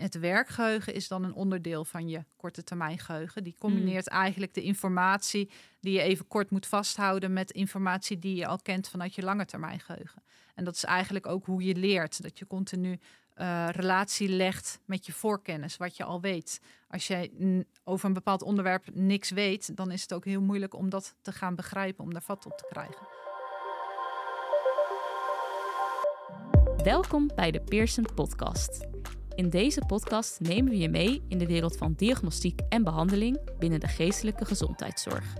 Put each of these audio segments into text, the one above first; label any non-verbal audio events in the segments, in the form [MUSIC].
het werkgeheugen is dan een onderdeel van je korte termijn geheugen. Die combineert eigenlijk de informatie die je even kort moet vasthouden met informatie die je al kent vanuit je lange termijn geheugen. En dat is eigenlijk ook hoe je leert. Dat je continu uh, relatie legt met je voorkennis, wat je al weet. Als je over een bepaald onderwerp niks weet, dan is het ook heel moeilijk om dat te gaan begrijpen, om daar vat op te krijgen. Welkom bij de Pearson Podcast. In deze podcast nemen we je mee in de wereld van diagnostiek en behandeling binnen de geestelijke gezondheidszorg.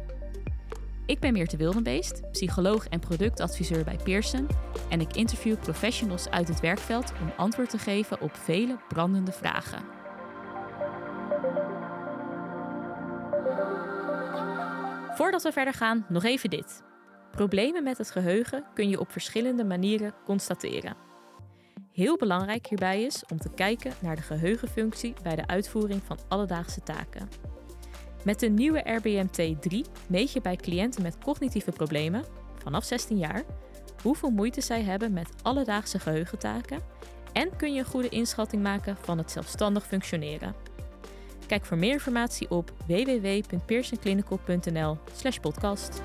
Ik ben Meerte Wildenbeest, psycholoog en productadviseur bij Pearson en ik interview professionals uit het werkveld om antwoord te geven op vele brandende vragen. Voordat we verder gaan, nog even dit. Problemen met het geheugen kun je op verschillende manieren constateren. Heel belangrijk hierbij is om te kijken naar de geheugenfunctie bij de uitvoering van alledaagse taken. Met de nieuwe RBMT3 meet je bij cliënten met cognitieve problemen, vanaf 16 jaar, hoeveel moeite zij hebben met alledaagse geheugentaken en kun je een goede inschatting maken van het zelfstandig functioneren. Kijk voor meer informatie op www.pearsonclinical.nl/podcast.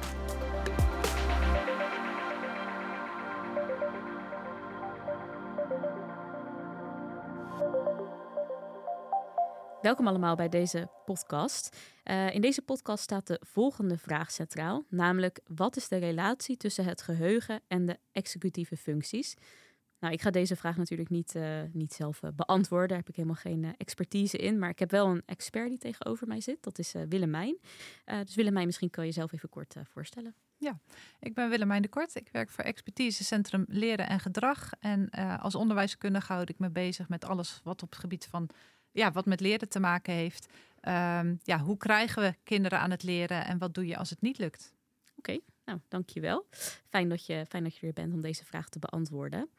Welkom allemaal bij deze podcast. Uh, in deze podcast staat de volgende vraag centraal, namelijk wat is de relatie tussen het geheugen en de executieve functies? Nou, ik ga deze vraag natuurlijk niet, uh, niet zelf uh, beantwoorden. Daar heb ik helemaal geen expertise in. Maar ik heb wel een expert die tegenover mij zit. Dat is Willemijn. dus Willemijn, misschien kan je jezelf even kort voorstellen. Ja, ik ben Willemijn de Kort. Ik werk voor Expertisecentrum Leren en Gedrag. En als onderwijskundige houd ik me bezig met alles wat op het gebied van ja, wat met leren te maken heeft. Um, ja, hoe krijgen we kinderen aan het leren en wat doe je als het niet lukt? Oké, nou dankjewel. Fijn dat, je, fijn dat je er bent om deze vraag te beantwoorden.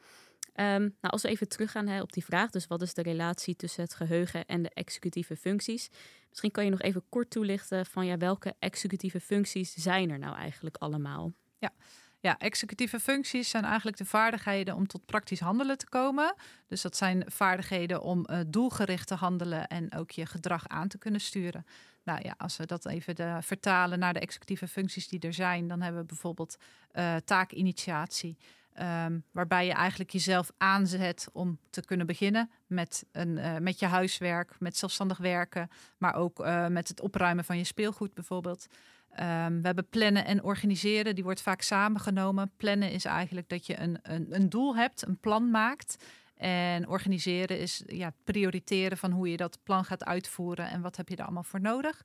Um, nou, als we even teruggaan op die vraag, dus wat is de relatie tussen het geheugen en de executieve functies? Misschien kan je nog even kort toelichten van ja, welke executieve functies zijn er nou eigenlijk allemaal? Ja, ja, executieve functies zijn eigenlijk de vaardigheden om tot praktisch handelen te komen. Dus dat zijn vaardigheden om uh, doelgericht te handelen en ook je gedrag aan te kunnen sturen. Nou ja, als we dat even vertalen naar de executieve functies die er zijn, dan hebben we bijvoorbeeld uh, taakinitiatie. Um, waarbij je eigenlijk jezelf aanzet om te kunnen beginnen met, een, uh, met je huiswerk, met zelfstandig werken, maar ook uh, met het opruimen van je speelgoed bijvoorbeeld. Um, we hebben plannen en organiseren, die wordt vaak samengenomen. Plannen is eigenlijk dat je een, een, een doel hebt, een plan maakt. En organiseren is ja, prioriteren van hoe je dat plan gaat uitvoeren en wat heb je er allemaal voor nodig.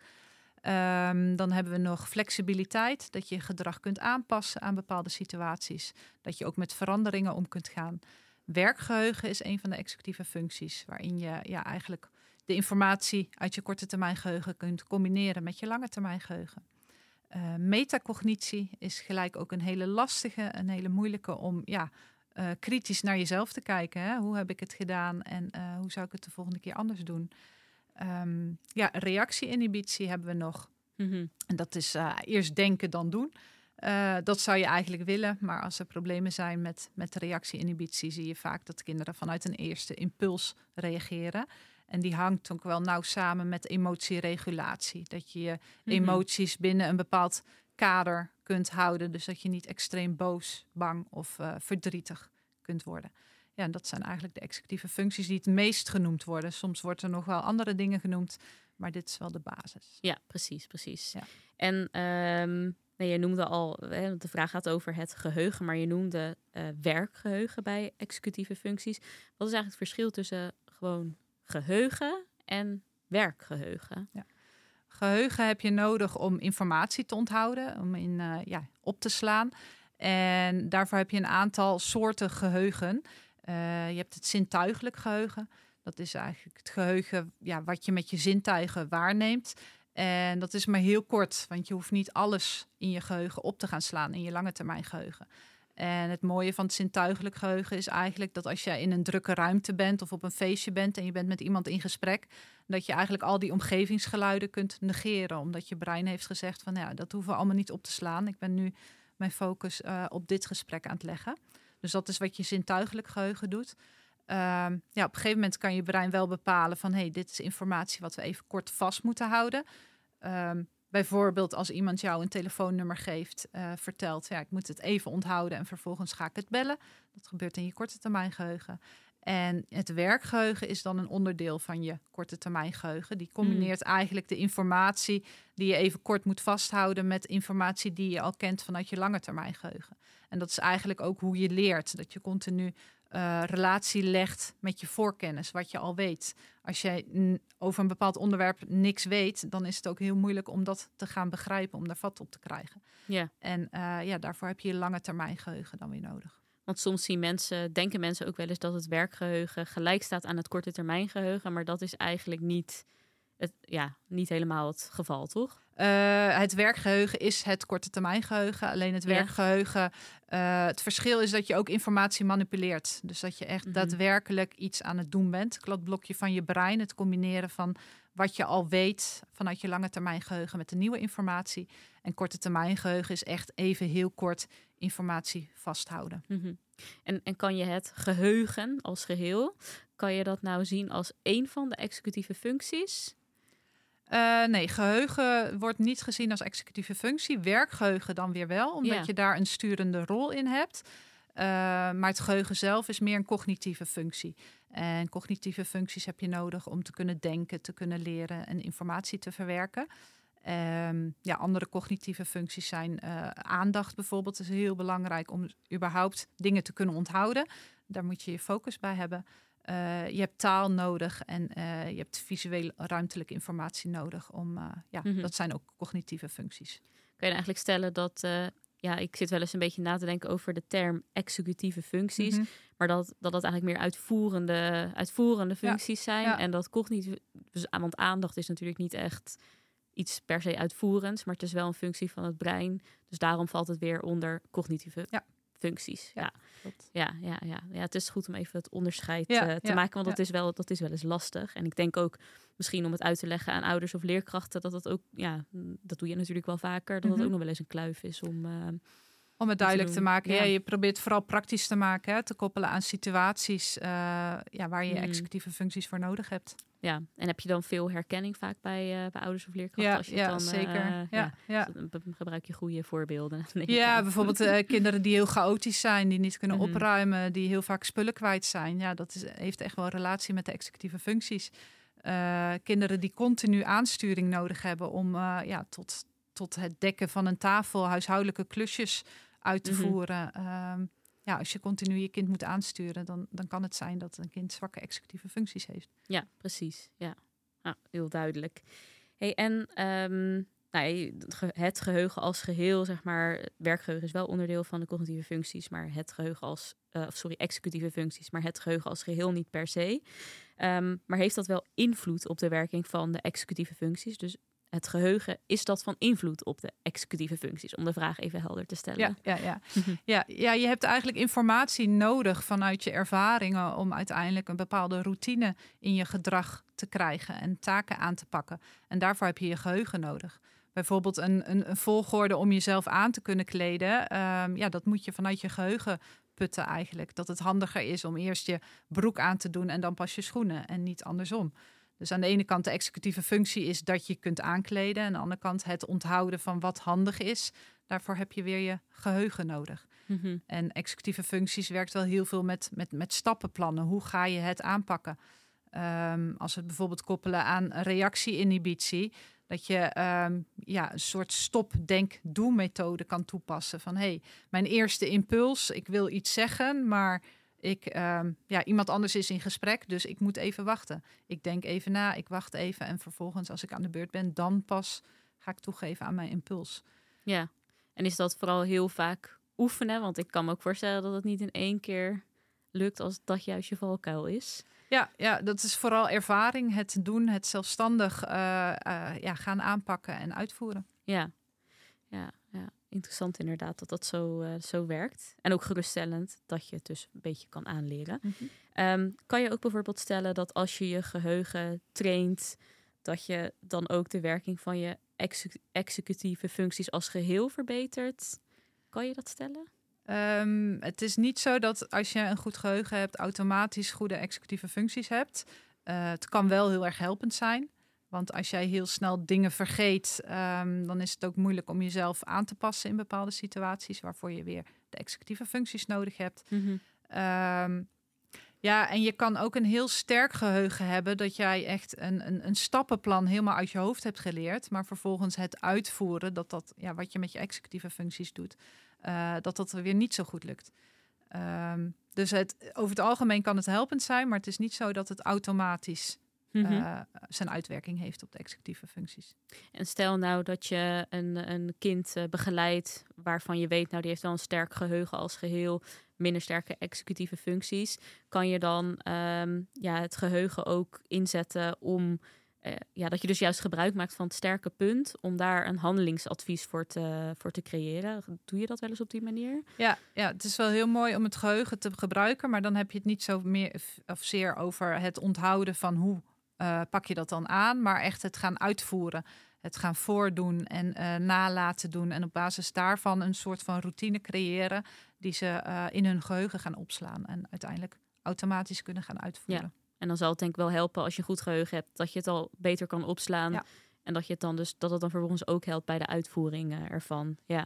Um, dan hebben we nog flexibiliteit, dat je gedrag kunt aanpassen aan bepaalde situaties. Dat je ook met veranderingen om kunt gaan. Werkgeheugen is een van de executieve functies, waarin je ja, eigenlijk de informatie uit je korte termijn geheugen kunt combineren met je lange termijn geheugen. Uh, metacognitie is gelijk ook een hele lastige, een hele moeilijke om ja, uh, kritisch naar jezelf te kijken. Hè? Hoe heb ik het gedaan en uh, hoe zou ik het de volgende keer anders doen? Um, ja, reactie-inhibitie hebben we nog. Mm -hmm. En dat is eerst denken dan doen. dat zou je eigenlijk willen, maar als er problemen zijn met, met reactie-inhibitie, zie je vaak dat kinderen vanuit een eerste impuls reageren. En die hangt ook wel nauw samen met emotieregulatie. Dat je je mhm. emoties binnen een bepaald kader kunt houden. Dus dat je niet extreem boos, bang of uh, verdrietig kunt worden. Ja, en dat zijn eigenlijk de executieve functies die het meest genoemd worden. Soms wordt er nog wel andere dingen genoemd, maar dit is wel de basis. Ja, precies, precies. Ja. En um, nee, je noemde al, hè, de vraag gaat over het geheugen, maar je noemde uh, werkgeheugen bij executieve functies. Wat is eigenlijk het verschil tussen gewoon geheugen en werkgeheugen. Ja. Geheugen heb je nodig om informatie te onthouden, om in, uh, ja, op te slaan. En daarvoor heb je een aantal soorten geheugen. Uh, je hebt het zintuigelijk geheugen. Dat is eigenlijk het geheugen ja, wat je met je zintuigen waarneemt. En dat is maar heel kort, want je hoeft niet alles in je geheugen op te gaan slaan in je lange termijn geheugen. En het mooie van het zintuigelijk geheugen is eigenlijk dat als je in een drukke ruimte bent of op een feestje bent en je bent met iemand in gesprek, dat je eigenlijk al die omgevingsgeluiden kunt negeren. Omdat je brein heeft gezegd van ja, dat hoeven we allemaal niet op te slaan. Ik ben nu mijn focus uh, op dit gesprek aan het leggen. Dus dat is wat je zintuigelijk geheugen doet. Ehm, ja, op een gegeven moment kan je brein wel bepalen van... hey, dit is informatie wat we even kort vast moeten houden. Ehm, bijvoorbeeld als iemand jou een telefoonnummer geeft, uh, vertelt... ja, ik moet het even onthouden en vervolgens ga ik het bellen. Dat gebeurt in je korte termijn geheugen. En het werkgeheugen is dan een onderdeel van je korte termijn geheugen. Die combineert mm. eigenlijk de informatie die je even kort moet vasthouden met informatie die je al kent vanuit je lange termijn geheugen. En dat is eigenlijk ook hoe je leert. Dat je continu uh, relatie legt met je voorkennis, wat je al weet. Als je over een bepaald onderwerp niks weet, dan is het ook heel moeilijk om dat te gaan begrijpen, om daar vat op te krijgen. Ja. En uh, ja, daarvoor heb je je lange termijn geheugen dan weer nodig. Want soms zien mensen, denken mensen ook wel eens dat het werkgeheugen gelijk staat aan het korte termijn geheugen. Maar dat is eigenlijk niet, het, ja, niet helemaal het geval, toch? Uh, het werkgeheugen is het korte termijn geheugen. Alleen het werkgeheugen, uh, het verschil is dat je ook informatie manipuleert. Dus dat je echt mm -hmm. daadwerkelijk iets aan het doen bent. Kladblokje van je brein, het combineren van wat je al weet vanuit je lange termijn geheugen met de nieuwe informatie. En korte termijn geheugen is echt even heel kort informatie vasthouden. Mm -hmm. en, en kan je het geheugen als geheel, kan je dat nou zien als een van de executieve functies? Uh, nee, geheugen wordt niet gezien als executieve functie. Werkgeheugen dan weer wel, omdat ja. je daar een sturende rol in hebt. Uh, maar het geheugen zelf is meer een cognitieve functie. En cognitieve functies heb je nodig om te kunnen denken, te kunnen leren en informatie te verwerken. Um, ja, andere cognitieve functies zijn uh, aandacht bijvoorbeeld. is heel belangrijk om überhaupt dingen te kunnen onthouden. Daar moet je je focus bij hebben. Uh, je hebt taal nodig en uh, je hebt visueel ruimtelijke informatie nodig. Om, ja, mm -hmm. Dat zijn ook cognitieve functies. Kun je eigenlijk stellen dat ja, ik zit wel eens een beetje na te denken over de term executieve functies. Mm -hmm. Maar dat, dat het eigenlijk meer uitvoerende, uitvoerende functies ja, zijn. Ja. En dat cognitieve, dus, want aandacht is natuurlijk niet echt iets per se uitvoerends, maar het is wel een functie van het brein. Dus daarom valt het weer onder cognitieve ja. Functies. Ja, ja, ja, ja, ja, ja. Het is goed om even het onderscheid uh, te maken, want dat, is wel, dat is wel eens lastig. En ik denk ook misschien om het uit te leggen aan ouders of leerkrachten, dat dat ook, ja, dat doe je natuurlijk wel vaker, dat mm -hmm. het ook nog wel eens een kluif is om. Uh, om het duidelijk te, te maken. Ja. ja. je probeert vooral praktisch te maken, hè, te koppelen aan situaties uh, ja, waar je mm. executieve functies voor nodig hebt. Ja, en heb je dan veel herkenning vaak bij, uh, bij ouders of leerkrachten? Ja, als je ja dan, zeker. Uh, ja, ja. Dan gebruik je goede voorbeelden. [LAUGHS] Ja, bijvoorbeeld uh, [LAUGHS] kinderen die heel chaotisch zijn, die niet kunnen -hmm. opruimen, die heel vaak spullen kwijt zijn. Ja, dat is, heeft echt wel relatie met de executieve functies. kinderen die continu aansturing nodig hebben om ja, tot, tot het dekken van een tafel, huishoudelijke klusjes uit te mm -hmm. voeren. Um, ja, als je continu je kind moet aansturen, dan, dan kan het zijn dat een kind zwakke executieve functies heeft. Ja, precies. Ja, nou, heel duidelijk. Hey, en um, nou, het geheugen als geheel, zeg maar, werkgeheugen is wel onderdeel van de cognitieve functies, maar het geheugen als, uh, sorry, executieve functies, maar het geheugen als geheel niet per se. Um, maar heeft dat wel invloed op de werking van de executieve functies? Dus het geheugen, is dat van invloed op de executieve functies? Om de vraag even helder te stellen. Ja, ja, ja. ja, ja je hebt eigenlijk informatie nodig vanuit je ervaringen om uiteindelijk een bepaalde routine in je gedrag te krijgen en taken aan te pakken. En daarvoor heb je je geheugen nodig. Bijvoorbeeld een, een, een volgorde om jezelf aan te kunnen kleden. Um, ja, dat moet je vanuit je geheugen putten eigenlijk. Dat het handiger is om eerst je broek aan te doen en dan pas je schoenen en niet andersom. Dus aan de ene kant de executieve functie is dat je kunt aankleden. En aan de andere kant het onthouden van wat handig is. Daarvoor heb je weer je geheugen nodig. Mm -hmm. En executieve functies werkt wel heel veel met, met, met stappenplannen. Hoe ga je het aanpakken? Um, als we het bijvoorbeeld koppelen aan reactie-inhibitie. Dat je um, ja, een soort stop-denk-doe-methode kan toepassen. Van hé, hey, mijn eerste impuls, ik wil iets zeggen, maar ik, um, ja, iemand anders is in gesprek, dus ik moet even wachten. Ik denk even na, ik wacht even en vervolgens als ik aan de beurt ben, dan pas ga ik toegeven aan mijn impuls. Ja, en is dat vooral heel vaak oefenen? Want ik kan me ook voorstellen dat het niet in één keer lukt als dat juist je valkuil is. Ja, ja, dat is vooral ervaring, het doen, het zelfstandig uh, uh, ja, gaan aanpakken en uitvoeren. Ja, ja interessant inderdaad dat dat zo, uh, zo werkt. En ook geruststellend dat je het dus een beetje kan aanleren. Mm -hmm. um, kan je ook bijvoorbeeld stellen dat als je je geheugen traint, dat je dan ook de werking van je exec executieve functies als geheel verbetert? Kan je dat stellen? Ehm, het is niet zo dat als je een goed geheugen hebt, automatisch goede executieve functies hebt. Uh, het kan wel heel erg helpend zijn. Want als jij heel snel dingen vergeet, um, dan is het ook moeilijk om jezelf aan te passen in bepaalde situaties waarvoor je weer de executieve functies nodig hebt. Mm -hmm. um, ja, en je kan ook een heel sterk geheugen hebben dat jij echt een, een, een stappenplan helemaal uit je hoofd hebt geleerd, maar vervolgens het uitvoeren, dat dat, ja, wat je met je executieve functies doet, uh, dat dat weer niet zo goed lukt. Um, dus het, over het algemeen kan het helpend zijn, maar het is niet zo dat het automatisch mm -hmm. uh, zijn uitwerking heeft op de executieve functies. En stel nou dat je een, een kind uh, begeleidt waarvan je weet, nou die heeft wel een sterk geheugen als geheel, minder sterke executieve functies, kan je dan um, ja, het geheugen ook inzetten om uh, ja, dat je dus juist gebruik maakt van het sterke punt om daar een handelingsadvies voor te, voor te creëren. Doe je dat wel eens op die manier? Ja, ja, het is wel heel mooi om het geheugen te gebruiken, maar dan heb je het niet zo meer of zeer over het onthouden van hoe uh, pak je dat dan aan, maar echt het gaan uitvoeren. Het gaan voordoen en uh, nalaten doen. En op basis daarvan een soort van routine creëren die ze uh, in hun geheugen gaan opslaan. En uiteindelijk automatisch kunnen gaan uitvoeren. Ja. En dan zal het denk ik wel helpen als je goed geheugen hebt, dat je het al beter kan opslaan. Ja. En dat je het dan dus dat het dan vervolgens ook helpt bij de uitvoering ervan. Ja.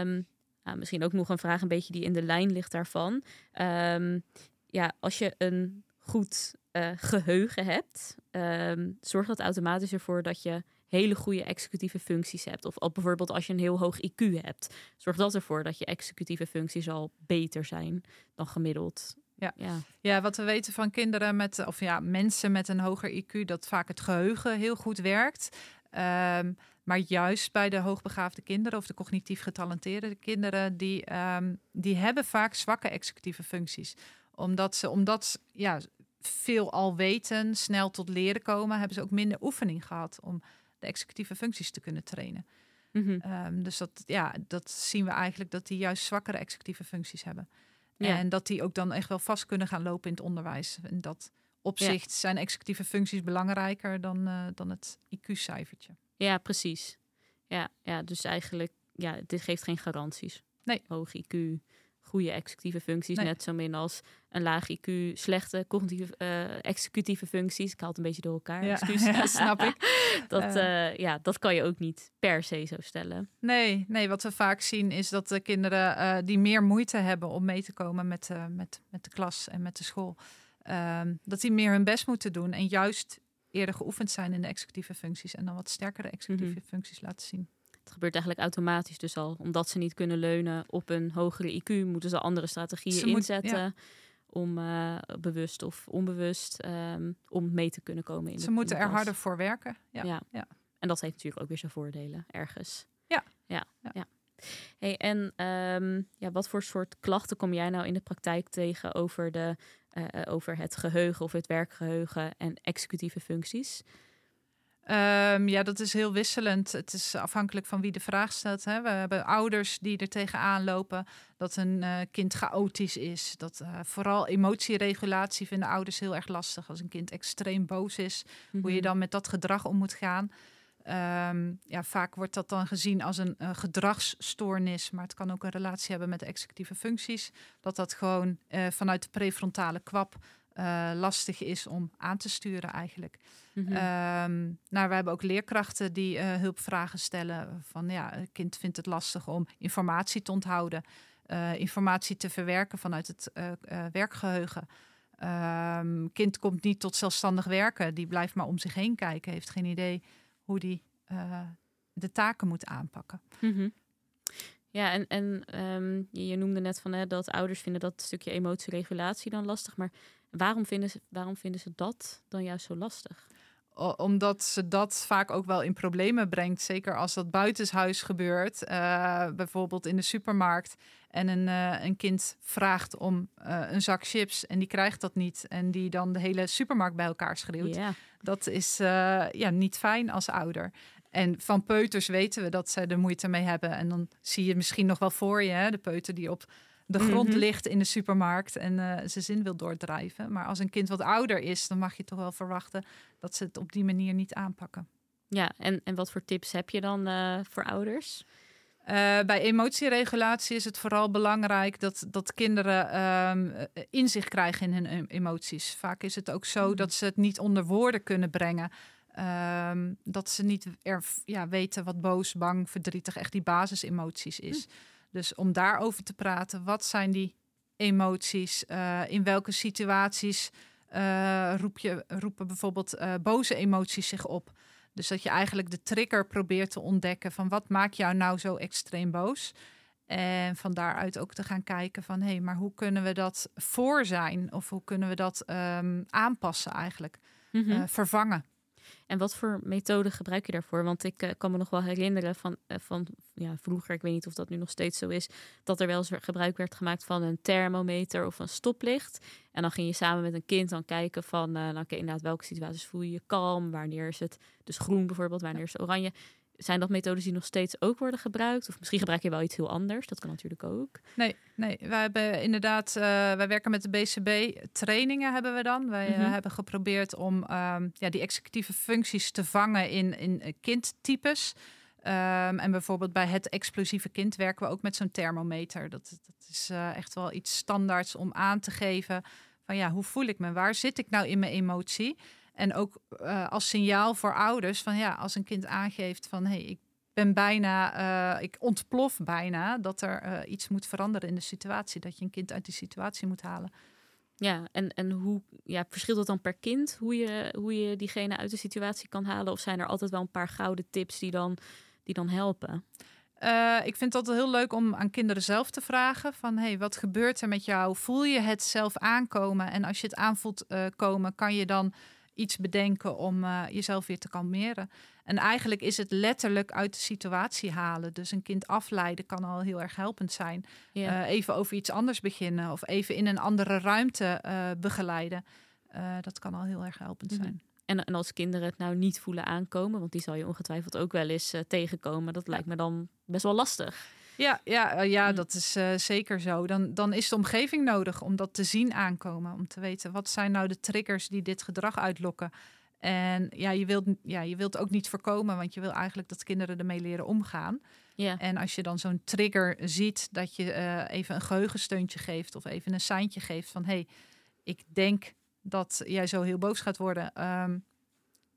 Um, nou, misschien ook nog een vraag, een beetje die in de lijn ligt daarvan. Um, ja, als je een goed uh, geheugen hebt, um, zorgt dat automatisch ervoor dat je hele goede executieve functies hebt. Of al bijvoorbeeld als je een heel hoog IQ hebt, zorgt dat ervoor dat je executieve functies al beter zijn dan gemiddeld. Ja. ja. Ja. wat we weten van kinderen met, of ja, mensen met een hoger IQ, dat vaak het geheugen heel goed werkt. Um, maar juist bij de hoogbegaafde kinderen of de cognitief getalenteerde kinderen, die, um, die hebben vaak zwakke executieve functies. Omdat ze, omdat ja, veel al weten, snel tot leren komen, hebben ze ook minder oefening gehad om de executieve functies te kunnen trainen. Mm -hmm. um, dus dat, ja, dat zien we eigenlijk dat die juist zwakkere executieve functies hebben. Ja. En dat die ook dan echt wel vast kunnen gaan lopen in het onderwijs. In dat opzicht ja. zijn executieve functies belangrijker dan, uh, dan het IQ-cijfertje. Ja, precies. Ja, ja, dus eigenlijk, ja, dit geeft geen garanties. Nee. Hoog IQ, goede executieve functies, nee. net zo min als een laag IQ, slechte cognitieve uh, executieve functies. Ik haal het een beetje door elkaar. Ja, [LAUGHS] ja snap ik. [LAUGHS] dat, uh, ja, dat kan je ook niet per se zo stellen. Nee, nee wat we vaak zien is dat de kinderen uh, die meer moeite hebben om mee te komen met, met, met de klas en met de school, ehm, dat die meer hun best moeten doen en juist eerder geoefend zijn in de executieve functies en dan wat sterkere executieve mm -hmm. functies laten zien. Het gebeurt eigenlijk automatisch dus al. Omdat ze niet kunnen leunen op een hogere IQ, moeten ze andere strategieën ze inzetten. Moet, ja. Om uh, bewust of onbewust um, om mee te kunnen komen. In ze de, moeten in er harder voor werken. Ja. Ja. ja. En dat heeft natuurlijk ook weer zijn voordelen ergens. Ja. Ja. ja. Hey, en um, ja, wat voor soort klachten kom jij nou in de praktijk tegen over, de, uh, over het geheugen of het werkgeheugen en executieve functies? Um, ja, dat is heel wisselend. Het is afhankelijk van wie de vraag stelt. Hè. We hebben ouders die er tegenaan lopen dat een uh, kind chaotisch is. Dat uh, vooral emotieregulatie vinden ouders heel erg lastig. Als een kind extreem boos is, mm -hmm. hoe je dan met dat gedrag om moet gaan. Um, ja, vaak wordt dat dan gezien als een uh, gedragsstoornis, maar het kan ook een relatie hebben met de executieve functies. Dat dat gewoon uh, vanuit de prefrontale kwap uh, lastig is om aan te sturen eigenlijk. Mm -hmm. um, nou, we hebben ook leerkrachten die hulpvragen stellen van ja, het kind vindt het lastig om informatie te onthouden, informatie te verwerken vanuit het werkgeheugen. Um, kind komt niet tot zelfstandig werken, die blijft maar om zich heen kijken, heeft geen idee hoe die de taken moet aanpakken. Mm -hmm. Ja, en, en um, je, je, noemde net van hè, dat ouders vinden dat stukje emotieregulatie dan lastig. Maar waarom vinden, ze, waarom vinden ze dat dan juist zo lastig? Omdat ze dat vaak ook wel in problemen brengt. Zeker als dat buitenshuis gebeurt. Uh, bijvoorbeeld in de supermarkt. En een, uh, een kind vraagt om uh, een zak chips en die krijgt dat niet. En die dan de hele supermarkt bij elkaar schreeuwt. Dat is ja, niet fijn als ouder. En van peuters weten we dat ze er moeite mee hebben. En dan zie je misschien nog wel voor je hè, de peuter die op de grond mm -hmm. ligt in de supermarkt en uh, zijn zin wil doordrijven. Maar als een kind wat ouder is, dan mag je toch wel verwachten dat ze het op die manier niet aanpakken. Ja, en, en wat voor tips heb je dan uh, voor ouders? Uh, bij emotieregulatie is het vooral belangrijk dat, dat kinderen um, inzicht krijgen in hun emoties. Vaak is het ook zo mm. dat ze het niet onder woorden kunnen brengen. Um, dat ze niet er, ja, weten wat boos, bang, verdrietig echt die basisemoties is. Mm. Dus om daarover te praten, wat zijn die emoties? Uh, in welke situaties uh, roep je, roepen bijvoorbeeld boze emoties zich op? Dus dat je eigenlijk de trigger probeert te ontdekken van wat maakt jou nou zo extreem boos. En van daaruit ook te gaan kijken van hé, hey, maar hoe kunnen we dat voor zijn? Of hoe kunnen we dat um, aanpassen eigenlijk? Mm -hmm. vervangen. En wat voor methode gebruik je daarvoor? Want ik uh, kan me nog wel herinneren van, uh, van ja, vroeger, ik weet niet of dat nu nog steeds zo is, dat er wel eens gebruik werd gemaakt van een thermometer of een stoplicht. En dan ging je samen met een kind dan kijken van, uh, nou, inderdaad, welke situaties voel je je kalm? Wanneer is het dus groen bijvoorbeeld, wanneer is het oranje? Zijn dat methodes die nog steeds ook worden gebruikt? Of misschien gebruik je wel iets heel anders. Dat kan natuurlijk ook. Nee, nee. wij hebben inderdaad, uh, wij werken met de BCB. Trainingen hebben we dan. Wij mm -hmm. hebben geprobeerd om um, ja, die executieve functies te vangen in, in kindtypes. Um, en bijvoorbeeld bij het explosieve kind werken we ook met zo'n thermometer. Dat, dat is uh, echt wel iets standaards om aan te geven van ja, hoe voel ik me? Waar zit ik nou in mijn emotie? En ook uh, als signaal voor ouders van ja, als een kind aangeeft van hé, hey, ik ben bijna, uh, ik ontplof bijna, dat er uh, iets moet veranderen in de situatie, dat je een kind uit die situatie moet halen. Ja, en, en hoe ja, verschilt het dan per kind hoe je, hoe je diegene uit de situatie kan halen? Of zijn er altijd wel een paar gouden tips die dan, die dan helpen? Uh, ik vind het altijd heel leuk om aan kinderen zelf te vragen van hey, wat gebeurt er met jou? Voel je het zelf aankomen? En als je het aanvoelt uh, komen, kan je dan iets bedenken om uh, jezelf weer te kalmeren. En eigenlijk is het letterlijk uit de situatie halen. Dus een kind afleiden kan al heel erg helpend zijn. Ja. Uh, even over iets anders beginnen of even in een andere ruimte uh, begeleiden. dat kan al heel erg helpend mm -hmm. zijn. En, en, als kinderen het nou niet voelen aankomen, want die zal je ongetwijfeld ook wel eens tegenkomen, dat lijkt me dan best wel lastig. Ja, ja, eh, ja mm. dat is uh, zeker zo. Dan, dan is de omgeving nodig om dat te zien aankomen. Om te weten wat zijn nou de triggers die dit gedrag uitlokken. En ja, je wilt, ja, je wilt ook niet voorkomen, want je wil eigenlijk dat kinderen ermee leren omgaan. Ja. En als je dan zo'n trigger ziet, dat je uh, even een geheugensteuntje geeft of even een seintje geeft van hé, hey, ik denk dat jij zo heel boos gaat worden. Um,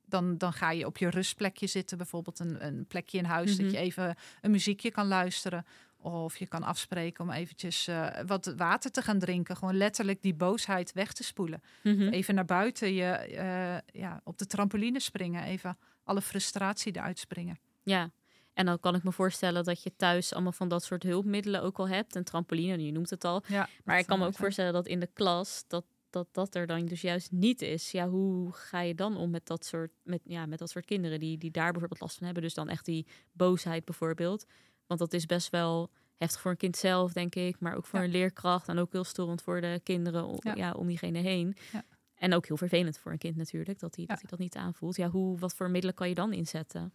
dan, dan ga je op je rustplekje zitten, bijvoorbeeld een, een plekje in huis, dat je mhm. even een muziekje kan luisteren. Of je kan afspreken om eventjes uh, wat water te gaan drinken. Gewoon letterlijk die boosheid weg te spoelen. Mhm. Even naar buiten, je, uh, ja, op de trampoline springen. Even alle frustratie eruit springen. Ja, en dan kan ik me voorstellen dat je thuis allemaal van dat soort hulpmiddelen ook al hebt. Een trampoline, je noemt het al. Ja, maar ik kan me ook voorstellen dat in de klas dat dat dat er dan dus juist niet is. Ja, hoe ga je dan om met dat soort, met, ja, met dat soort kinderen die, die daar bijvoorbeeld last van hebben? Dus dan echt die boosheid bijvoorbeeld. Want dat is best wel heftig voor een kind zelf, denk ik. Maar ook voor een leerkracht en ook heel storend voor de kinderen om, ja. om diegene heen. Ja. En ook heel vervelend voor een kind natuurlijk, dat hij, dat, hij dat niet aanvoelt. Ja, hoe, wat voor middelen kan je dan inzetten?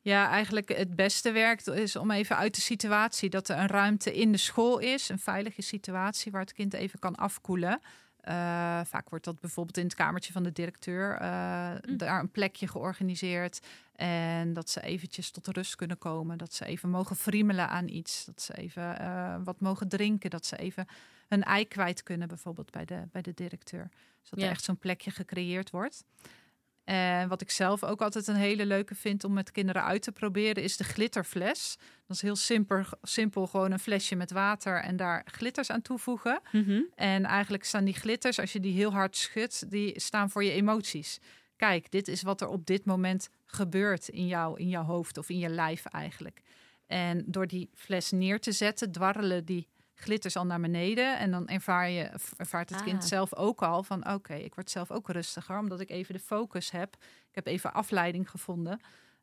Ja, eigenlijk het beste werkt is om even uit de situatie dat er een ruimte in de school is, een veilige situatie waar het kind even kan afkoelen. Uh, vaak wordt dat bijvoorbeeld in het kamertje van de directeur uh, mm. daar een plekje georganiseerd. En dat ze eventjes tot rust kunnen komen. Dat ze even mogen friemelen aan iets. Dat ze even uh, wat mogen drinken. Dat ze even een ei kwijt kunnen, bijvoorbeeld bij de, bij de directeur. Zodat ja. er echt zo'n plekje gecreëerd wordt. En wat ik zelf ook altijd een hele leuke vind om met kinderen uit te proberen, is de glitterfles. Dat is heel simpel, simpel gewoon een flesje met water en daar glitters aan toevoegen. Mm -hmm. En eigenlijk staan die glitters, als je die heel hard schudt, die staan voor je emoties. Kijk, dit is wat er op dit moment gebeurt in jou, in jouw hoofd of in je lijf eigenlijk. En door die fles neer te zetten, dwarrelen die glitters al naar beneden. En dan ervaar je, ervaart het kind ah. zelf ook al van oké, ik word zelf ook rustiger, omdat ik even de focus heb. Ik heb even afleiding gevonden.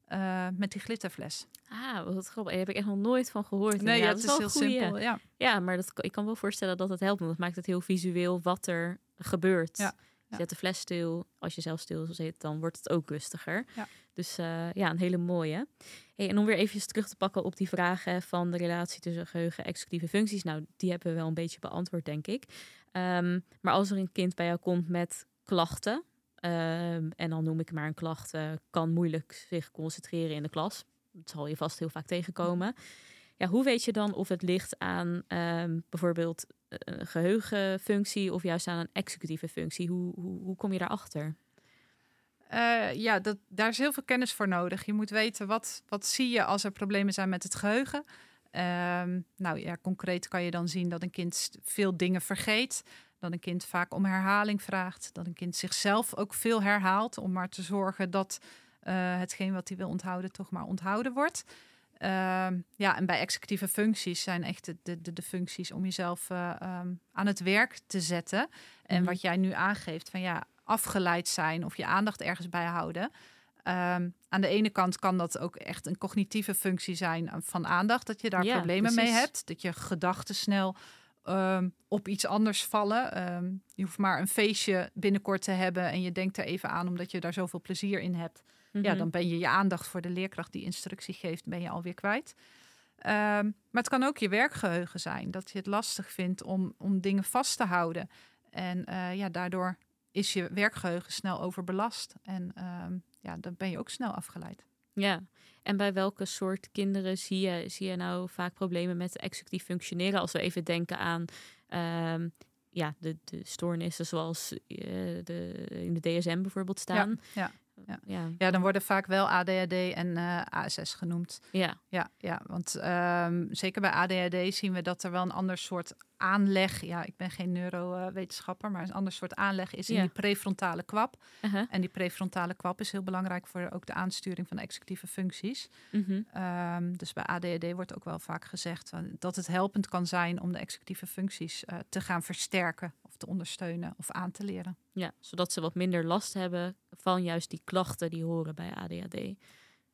Uh, met die glitterfles. Ah, wat grappig. Daar heb ik echt nog nooit van gehoord. Nee, ja, dat is, is heel goeie. simpel. Ja, ja maar dat, ik kan wel voorstellen dat het helpt. Want het maakt het heel visueel wat er gebeurt. Ja. Zet de fles stil. Als je zelf stil zit, dan wordt het ook rustiger. Ja. Dus uh, ja, een hele mooie. En om weer even terug te pakken op die vragen van de relatie tussen geheugen en executieve functies. Nou, die hebben we wel een beetje beantwoord, denk ik. Um, maar als er een kind bij jou komt met klachten, um, en dan noem ik maar een klacht, uh, kan moeilijk zich concentreren in de klas. Dat zal je vast heel vaak tegenkomen. ja, hoe weet je dan of het ligt aan ehm, bijvoorbeeld een geheugenfunctie of juist aan een executieve functie? Hoe, hoe, hoe kom je daarachter? Uh, ja, dat, daar is heel veel kennis voor nodig. Je moet weten wat, wat zie je als er problemen zijn met het geheugen. Ehm, nou ja, concreet kan je dan zien dat een kind veel dingen vergeet. Dat een kind vaak om herhaling vraagt. Dat een kind zichzelf ook veel herhaalt. Om maar te zorgen dat uh, hetgeen wat hij wil onthouden toch maar onthouden wordt. Ehm, ja, en bij executieve functies zijn echt de, de, de functies om jezelf uh, um, aan het werk te zetten. En mhm. wat jij nu aangeeft van ja, afgeleid zijn of je aandacht ergens bij houden. Ehm, aan de ene kant kan dat ook echt een cognitieve functie zijn van aandacht, dat je daar problemen mee hebt, dat je gedachten snel ehm, op iets anders vallen. Ehm, je hoeft maar een feestje binnenkort te hebben en je denkt er even aan omdat je daar zoveel plezier in hebt. Ja, mhm. dan ben je je aandacht voor de leerkracht die instructie geeft, ben je alweer kwijt. maar het kan ook je werkgeheugen zijn, dat je het lastig vindt om, om dingen vast te houden. En uh, ja, daardoor is je werkgeheugen snel overbelast. En um, ja, dan ben je ook snel afgeleid. Ja, en bij welke soort kinderen zie je, zie je nou vaak problemen met executief functioneren? Als we even denken aan um, ja, de, de stoornissen zoals uh, de, in de DSM bijvoorbeeld staan. Ja, ja. Ja. ja. Ja. dan worden vaak wel ADHD en uh, eh, ASS genoemd. Ja, ja, ja want um, zeker bij ADHD zien we dat er wel een ander soort aanleg, ja, ik ben geen neurowetenschapper, maar een ander soort aanleg is in die prefrontale kwap. Uh-huh. En die prefrontale kwap is heel belangrijk voor ook de aansturing van executieve functies. Uh-huh. Um, dus bij ADHD wordt ook wel vaak gezegd dat het helpend kan zijn om de executieve functies uh, te gaan versterken of te ondersteunen of aan te leren. Ja, zodat ze wat minder last hebben van juist die klachten die horen bij ADHD.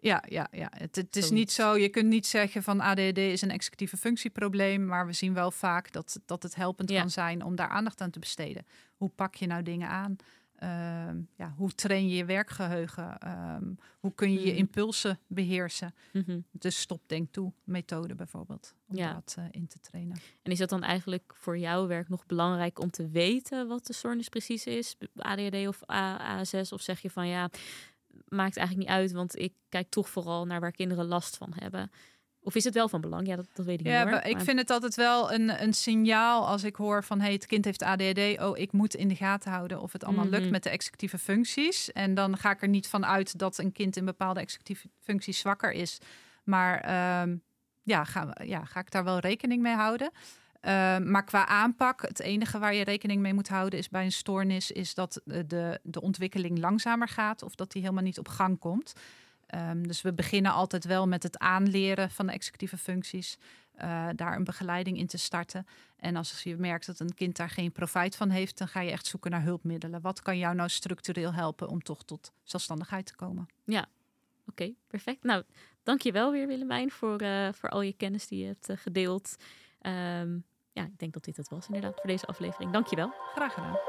Ja, ja, ja. Het, het is niet zo, je kunt niet zeggen van ADHD is een executieve functieprobleem, maar we zien wel vaak dat, dat het helpend kan zijn om daar aandacht aan te besteden. Hoe pak je nou dingen aan? Ehm, ja, hoe train je je werkgeheugen? Ehm, hoe kun je je mhm. impulsen beheersen? Mm De stop-denk-toe-methode bijvoorbeeld, om ja. dat uh, in te trainen. En is dat dan eigenlijk voor jouw werk nog belangrijk om te weten wat de stoornis precies is? ADHD of ASS? Of zeg je van ja, maakt eigenlijk niet uit, want ik kijk toch vooral naar waar kinderen last van hebben. Of is het wel van belang? Ja, dat, dat weet ik ja, niet hoor. Ik vind het altijd wel een, een signaal als ik hoor van... hey, het kind heeft ADHD. Oh, ik moet in de gaten houden of het allemaal lukt mhm. met de executieve functies. En dan ga ik er niet van uit dat een kind in bepaalde executieve functies zwakker is. Maar ehm, ja, ga, ja, ga ik daar wel rekening mee houden. Ehm, maar qua aanpak, het enige waar je rekening mee moet houden is bij een stoornis, is dat de, de ontwikkeling langzamer gaat of dat die helemaal niet op gang komt. Um, dus we beginnen altijd wel met het aanleren van de executieve functies, uh, daar een begeleiding in te starten. En als je merkt dat een kind daar geen profijt van heeft, dan ga je echt zoeken naar hulpmiddelen. Wat kan jou nou structureel helpen om toch tot zelfstandigheid te komen? Ja, oké, perfect. Nou, dankjewel weer Willemijn voor, uh, voor al je kennis die je hebt uh, gedeeld. Um, ja, ik denk dat dit het was inderdaad voor deze aflevering. Dankjewel. Graag gedaan.